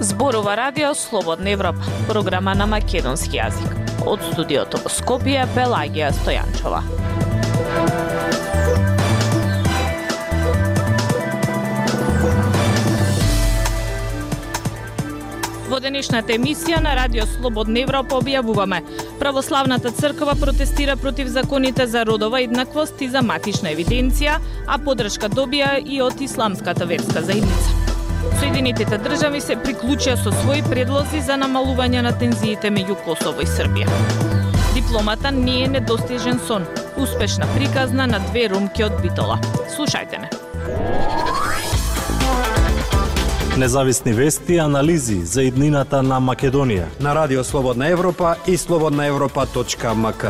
Зборува радио Слободна Европа, програма на македонски јазик. Од студиото во Скопје, Пелагија Стојанчова. Во денешната емисија на Радио Слободна Европа објавуваме Православната црква протестира против законите за родова еднаквост и за матична евиденција, а подршка добија и од Исламската верска заедница. Соединетите држави се приклучија со своји предлози за намалување на тензиите меѓу Косово и Србија. Дипломата не е недостижен сон. Успешна приказна на две румки од Битола. Слушајте не. Независни вести и анализи за иднината на Македонија. На Радио Слободна Европа и слободнаевропа.мк.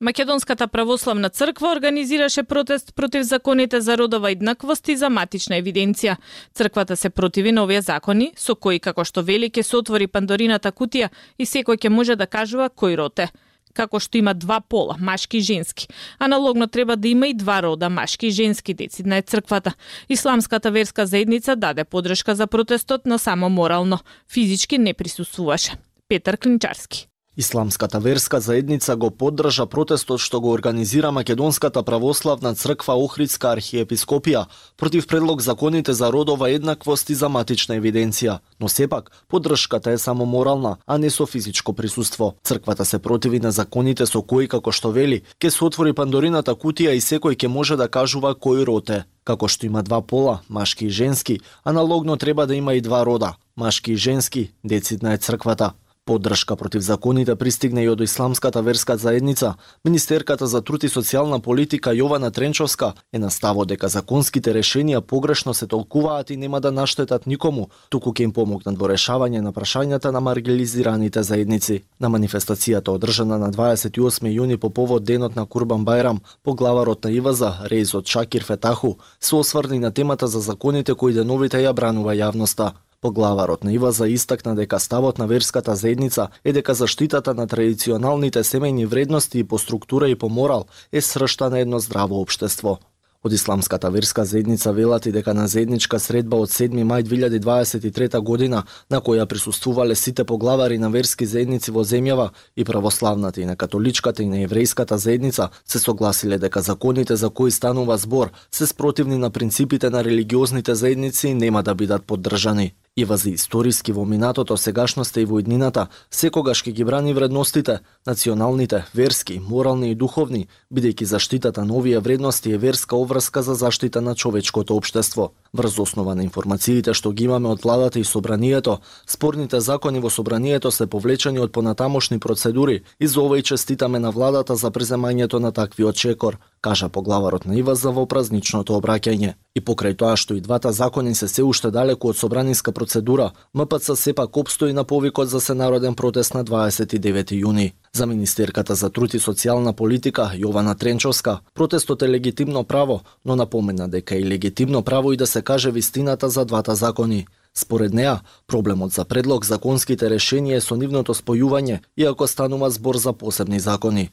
Македонската православна црква организираше протест против законите за родова еднаквост и за матична евиденција. Црквата се противи на овие закони, со кои, како што вели, ке се отвори Пандорината кутија и секој ќе може да кажува кој роте како што има два пола, машки и женски. Аналогно треба да има и два рода, машки и женски, децидна е црквата. Исламската верска заедница даде подршка за протестот, но само морално. Физички не присуствуваше. Петар Клинчарски. Исламската верска заедница го поддржа протестот што го организира Македонската православна црква Охридска архиепископија против предлог законите за родова еднаквост и за матична евиденција, но сепак поддршката е само морална, а не со физичко присуство. Црквата се противи на законите со кои како што вели, ќе се отвори Пандорината кутија и секој ќе може да кажува кој роте. Како што има два пола, машки и женски, аналогно треба да има и два рода, машки и женски, децидна е црквата. Поддршка против законите пристигна и од Исламската верска заедница. Министерката за труд и социјална политика Јована Тренчовска е наставо дека законските решенија погрешно се толкуваат и нема да наштетат никому, туку ќе им помогнат во решавање на прашањата на маргилизираните заедници. На манифестацијата одржана на 28 јуни по повод денот на Курбан Бајрам, поглаварот на Иваза, Рейзот Шакир Фетаху, се осврни на темата за законите кои деновите ја бранува јавноста. Поглаварот на Иваза истакна дека ставот на верската заедница е дека заштитата на традиционалните семејни вредности и по структура и по морал е сршта на едно здраво општество. Од Исламската верска заедница велат и дека на заедничка средба од 7 мај 2023 година, на која присуствувале сите поглавари на верски заедници во земјава, и православната и на католичката и на еврејската заедница, се согласиле дека законите за кои станува збор се спротивни на принципите на религиозните заедници и нема да бидат поддржани. И за историски во минатото, сегашноста и во иднината, секогаш ќе ги брани вредностите, националните, верски, морални и духовни, бидејќи заштитата на овие вредности е верска обврска за заштита на човечкото општество. Врз основа на информациите што ги имаме од владата и собранието, спорните закони во собранието се повлечени од понатамошни процедури и за ова и честитаме на владата за преземањето на таквиот чекор, кажа поглаварот на ИВАЗа во празничното обраќање. И покрај тоа што и двата закони се се уште далеку од собраниска процедура, МПЦ сепак обстои на повикот за сенароден протест на 29 јуни. За Министерката за труд и социјална политика Јована Тренчовска, протестот е легитимно право, но напомена дека е легитимно право и да се каже вистината за двата закони. Според неа, проблемот за предлог законските решенија е со нивното спојување, иако станува збор за посебни закони.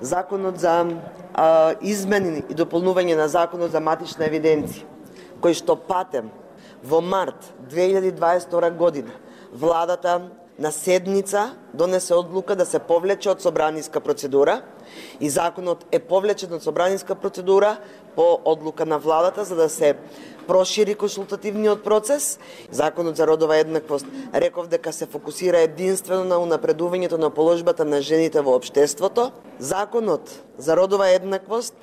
Законот за а, измени и дополнување на законот за матична евиденција, кој што патем во март 2022 година владата на седница донесе одлука да се повлече од собраниска процедура и законот е повлечен од собраниска процедура по одлука на владата за да се прошири консултативниот процес. Законот за родова еднаквост реков дека се фокусира единствено на унапредувањето на положбата на жените во општеството. Законот за родова еднаквост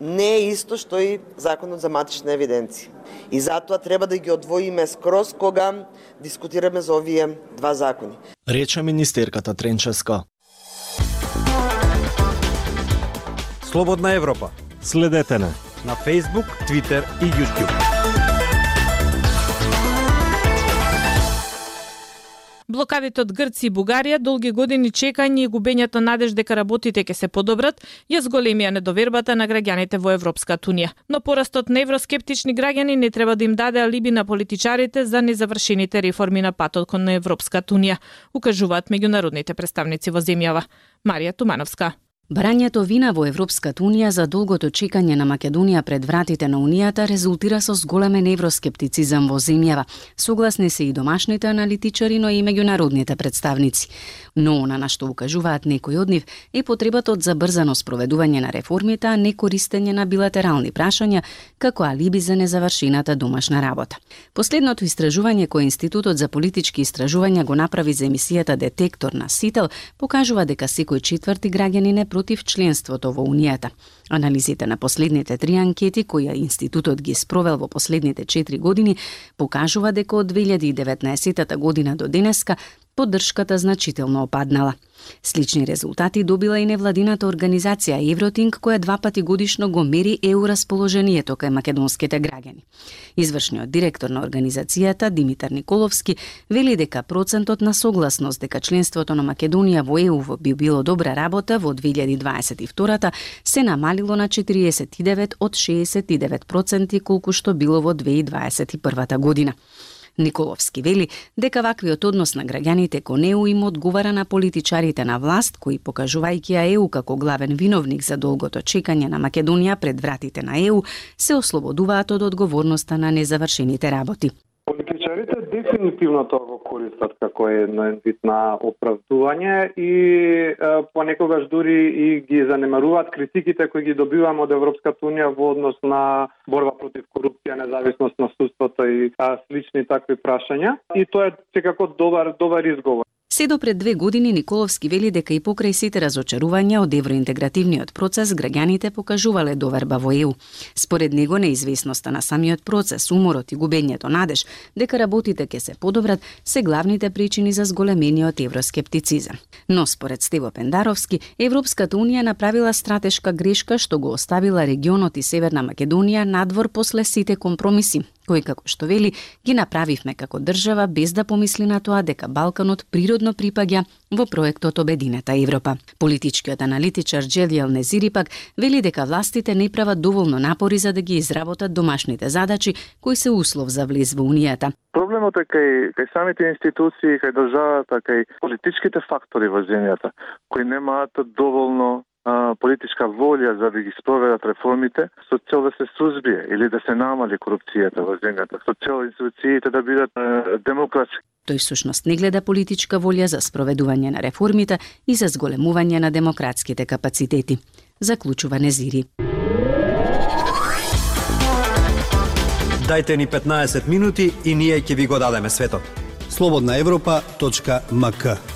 не е исто што и законот за матична евиденција. И затоа треба да ги одвоиме скроз кога дискутираме за овие два закони. Рече министерката Тренческа. Слободна Европа Следете на на Facebook, Twitter и YouTube. Блокадите од Грци и Бугарија, долги години чекање и губењето надеж дека работите ќе се подобрат, ја зголемија недовербата на граѓаните во Европската унија. Но порастот на евроскептични граѓани не треба да им даде алиби на политичарите за незавршените реформи на патот кон Европската унија, укажуваат меѓународните представници во земјава. Марија Тумановска. Барањето вина во Европската Унија за долгото чекање на Македонија пред вратите на Унијата резултира со зголемен евроскептицизам во земјава. Согласни се и домашните аналитичари, но и меѓународните представници. Но она на што укажуваат некои од нив е потребата од забрзано спроведување на реформите, а не користење на билатерални прашања како алиби за незавршената домашна работа. Последното истражување кое Институтот за политички истражувања го направи за емисијата Детектор на Сител покажува дека секој четврти граѓанин не против членството во Унијата. Анализите на последните три анкети кои институтот ги спровел во последните 4 години покажува дека од 2019 година до денеска поддршката значително опаднала. Слични резултати добила и невладината организација Евротинг, која два пати годишно го мери еу расположението кај македонските граѓани. Извршниот директор на организацијата Димитар Николовски вели дека процентот на согласност дека членството на Македонија во ЕУ би било добра работа во 2022 се намалило на 49 од 69 проценти колку што било во 2021 година. Николовски вели дека ваквиот однос на граѓаните кон ЕУ им одговара на политичарите на власт кои покажувајќи ја ЕУ како главен виновник за долгото чекање на Македонија пред вратите на ЕУ, се ослободуваат од одговорноста на незавршените работи. Политичарите дефинитивно тоа го користат како едно вид на оправдување и е, понекогаш дури и ги занемаруваат критиките кои ги добиваме од Европската унија во однос на борба против корупција, независност на судството и а, слични такви прашања. И тоа е секако добар добар изговор. Се до пред две години Николовски вели дека и покрај сите разочарувања од евроинтегративниот процес граѓаните покажувале доверба во ЕУ. Според него неизвестноста на самиот процес, уморот и губењето надеж дека работите ќе се подобрат се главните причини за зголемениот евроскептицизам. Но според Стево Пендаровски, Европската унија направила стратешка грешка што го оставила регионот и Северна Македонија надвор после сите компромиси, кои како што вели ги направивме како држава без да помисли на тоа дека Балканот природно припаѓа во проектот Обединета Европа. Политичкиот аналитичар Джелијал Незири пак вели дека властите не прават доволно напори за да ги изработат домашните задачи кои се услов за влез во Унијата. Проблемот е кај, кај самите институции, кај државата, кај политичките фактори во земјата, кои немаат доволно политичка волја за да ги спроведат реформите со цел да се сузбие или да се намали корупцијата во земјата, со цел институциите да бидат демократски. Тој сушност не гледа политичка волја за спроведување на реформите и за зголемување на демократските капацитети. Заклучува Незири. Дайте ни 15 минути и ние ќе ви го дадеме светот. Слободна Европа.мк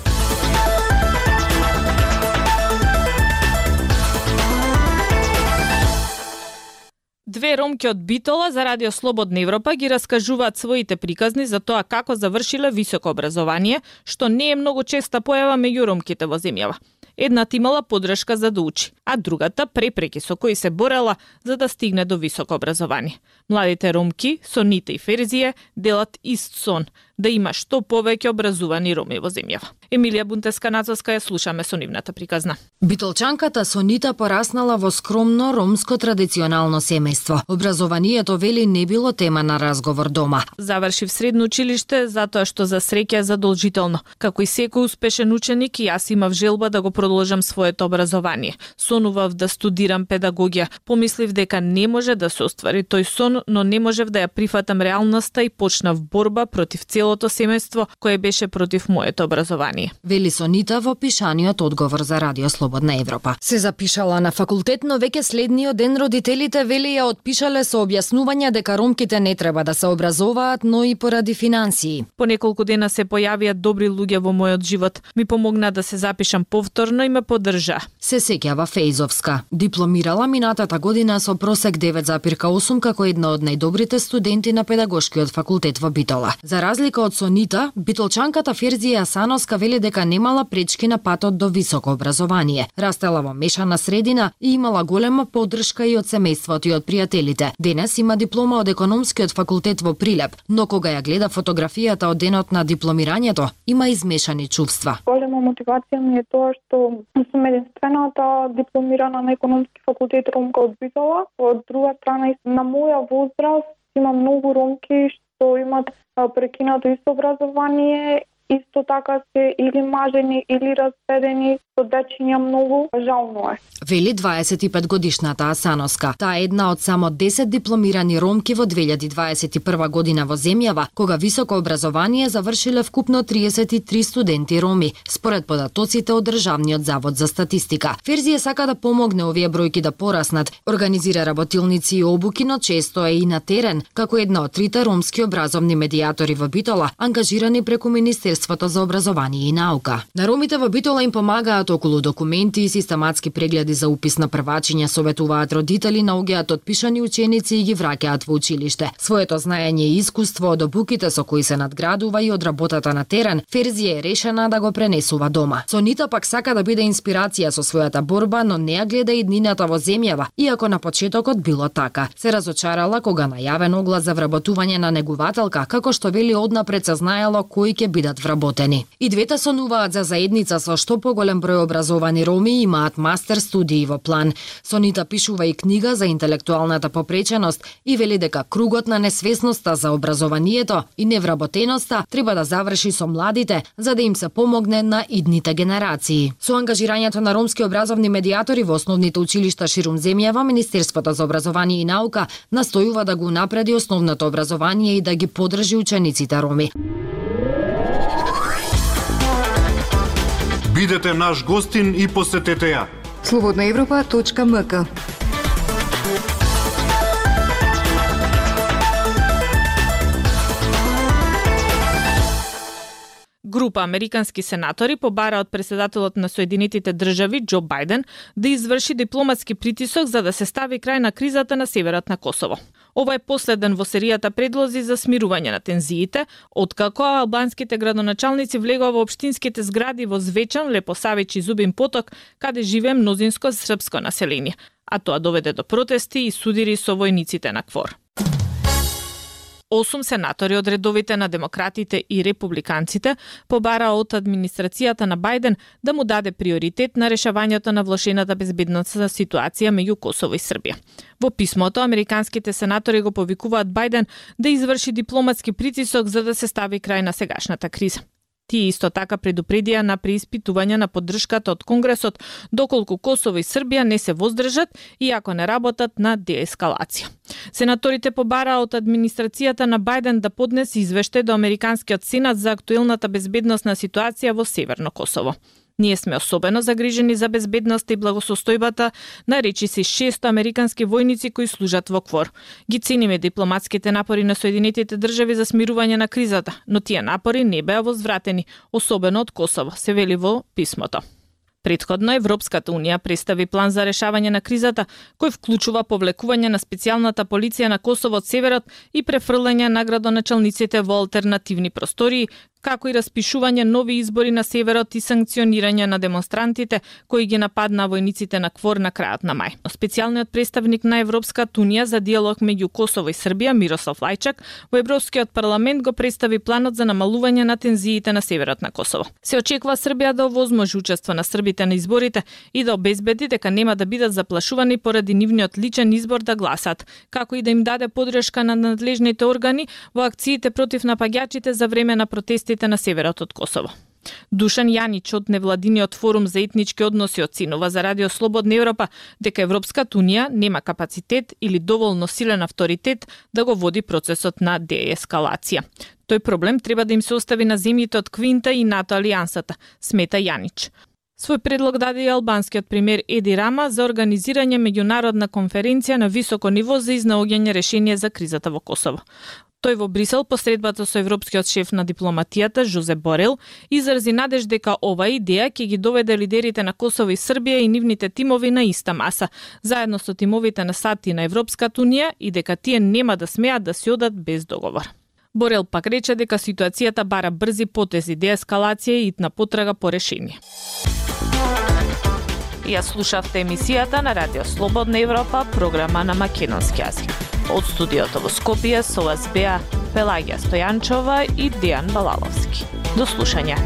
Две ромки од Битола за Радио Слободна Европа ги раскажуваат своите приказни за тоа како завршиле високо образование, што не е многу честа појава меѓу ромките во земјава. Едната имала подршка за да учи, а другата препреки со кои се борела за да стигне до високо образование. Младите ромки, Соните и Ферзие, делат ист сон – да има што повеќе образувани роми во земјава. Емилија Бунтеска Нацовска ја слушаме со нивната приказна. Битолчанката Сонита пораснала во скромно ромско традиционално семејство. Образованието вели не било тема на разговор дома. Завршив средно училиште затоа што за среќа е задолжително. Како и секој успешен ученик, јас имав желба да го продолжам своето образование. Сонував да студирам педагогија. Помислив дека не може да се оствари тој сон, но не можев да ја прифатам реалноста и почнав борба против цело целото семејство кое беше против моето образование. Вели Сонита во пишаниот одговор за Радио Слободна Европа. Се запишала на факултет, но веќе следниот ден родителите вели ја отпишале со објаснување дека ромките не треба да се образоваат, но и поради финансии. По неколку дена се појавија добри луѓе во мојот живот. Ми помогна да се запишам повторно и ме поддржа. Се сеќава Фејзовска. Дипломирала минатата година со просек 9,8 како една од најдобрите студенти на педагошкиот факултет во Битола. За разлика разлика од Сонита, битолчанката Ферзија Асановска вели дека немала пречки на патот до високо образование. Растела во мешана средина и имала голема поддршка и од семејството и од пријателите. Денес има диплома од економскиот факултет во Прилеп, но кога ја гледа фотографијата од денот на дипломирањето, има измешани чувства. Голема мотивација ми е тоа што сум единствената дипломирана на економски факултет Ромка од Битола. Од друга страна, на моја возраст има многу ромки што имат прекинато исто образование исто така се или мажени или разведени што дечиња многу жално е. Вели 25 годишната Асаноска. Таа е една од само 10 дипломирани ромки во 2021 година во земјава, кога високо образование завршиле вкупно 33 студенти роми, според податоците од Државниот завод за статистика. Ферзија сака да помогне овие бројки да пораснат, организира работилници и обуки, но често е и на терен, како една од трите ромски образовни медиатори во Битола, ангажирани преку Министерството за образование и наука. На ромите во Битола им помагаат околу документи и систематски прегледи за упис на првачиња, советуваат родители, наоѓаат отпишани ученици и ги враќаат во училиште. Своето знаење и искуство од обуките со кои се надградува и од работата на терен, Ферзија е решена да го пренесува дома. Сонита пак сака да биде инспирација со својата борба, но не ја гледа и днината во земјава, иако на почетокот било така. Се разочарала кога најавен оглас за вработување на негувателка, како што вели однапред се знаело кои ќе бидат вработени. И двете сонуваат за заедница со што поголем број образовани роми имаат мастер студии во план. Сонита пишува и книга за интелектуалната попреченост и вели дека кругот на несвесноста за образованието и невработеноста треба да заврши со младите за да им се помогне на идните генерации. Со ангажирањето на ромски образовни медиатори во основните училишта ширум земјава, Министерството за образование и наука настојува да го напреди основното образование и да ги подржи учениците роми. Бидете наш гостин и посетете ја. Слободнаевропа.мк Група американски сенатори побара од председателот на Соединетите држави Џо Бајден да изврши дипломатски притисок за да се стави крај на кризата на северот на Косово. Ова е последен во серијата предлози за смирување на тензиите, откако албанските градоначалници влегоа во општинските згради во Звечан, Лепосавич и Зубин Поток, каде живее мнозинско српско население, а тоа доведе до протести и судири со војниците на квор. Осум сенатори од редовите на демократите и републиканците побараа од администрацијата на Бајден да му даде приоритет на решавањето на влошената безбедносна ситуација меѓу Косово и Србија. Во писмото, американските сенатори го повикуваат Бајден да изврши дипломатски притисок за да се стави крај на сегашната криза. Тие исто така предупредија на преиспитување на поддршката од Конгресот доколку Косово и Србија не се воздржат и ако не работат на деескалација. Сенаторите побараа од администрацијата на Бајден да поднесе извештај до Американскиот Сенат за актуелната безбедносна ситуација во Северно Косово. Ние сме особено загрижени за безбедноста и благосостојбата на речиси 600 американски војници кои служат во КВОР. Ги цениме дипломатските напори на Соединетите држави за смирување на кризата, но тие напори не беа возвратени, особено од Косово, се вели во писмото. Предходно Европската унија представи план за решавање на кризата, кој вклучува повлекување на специјалната полиција на Косово од северот и префрлање на градоначалниците во алтернативни простории, како и распишување нови избори на северот и санкционирање на демонстрантите кои ги нападна војниците на КВОР на крајот на мај. Специјалниот представник на Европската унија за диалог меѓу Косово и Србија Мирослав Лајчак во Европскиот парламент го представи планот за намалување на тензиите на северот на Косово. Се очекува Србија да овозможи учество на србите на изборите и да обезбеди дека нема да бидат заплашувани поради нивниот личен избор да гласат, како и да им даде подршка на надлежните органи во акциите против напаѓачите за време на протести протестите на северот од Косово. Душан Јанич од невладиниот форум за етнички односи оценува за Радио Слободна Европа дека Европската унија нема капацитет или доволно силен авторитет да го води процесот на деескалација. Тој проблем треба да им се остави на земјите од Квинта и НАТО алијансата, смета Јанич. Свој предлог даде и албанскиот премиер Еди Рама за организирање меѓународна конференција на високо ниво за изнаоѓање решение за кризата во Косово. Тој во Брисел посредбата со европскиот шеф на дипломатијата Жозе Борел изрази надеж дека ова идеја ќе ги доведе лидерите на Косово и Србија и нивните тимови на иста маса, заедно со тимовите на САД и на Европската унија и дека тие нема да смеат да си одат без договор. Борел пак рече дека ситуацијата бара брзи потези, деескалација и итна потрага по решение. Ја слушавте емисијата на Радио Слободна Европа, програма на македонски јазик. Од студиото во Скопје со вас беа Пелагија Стојанчова и Дијан Балаловски. До слушање.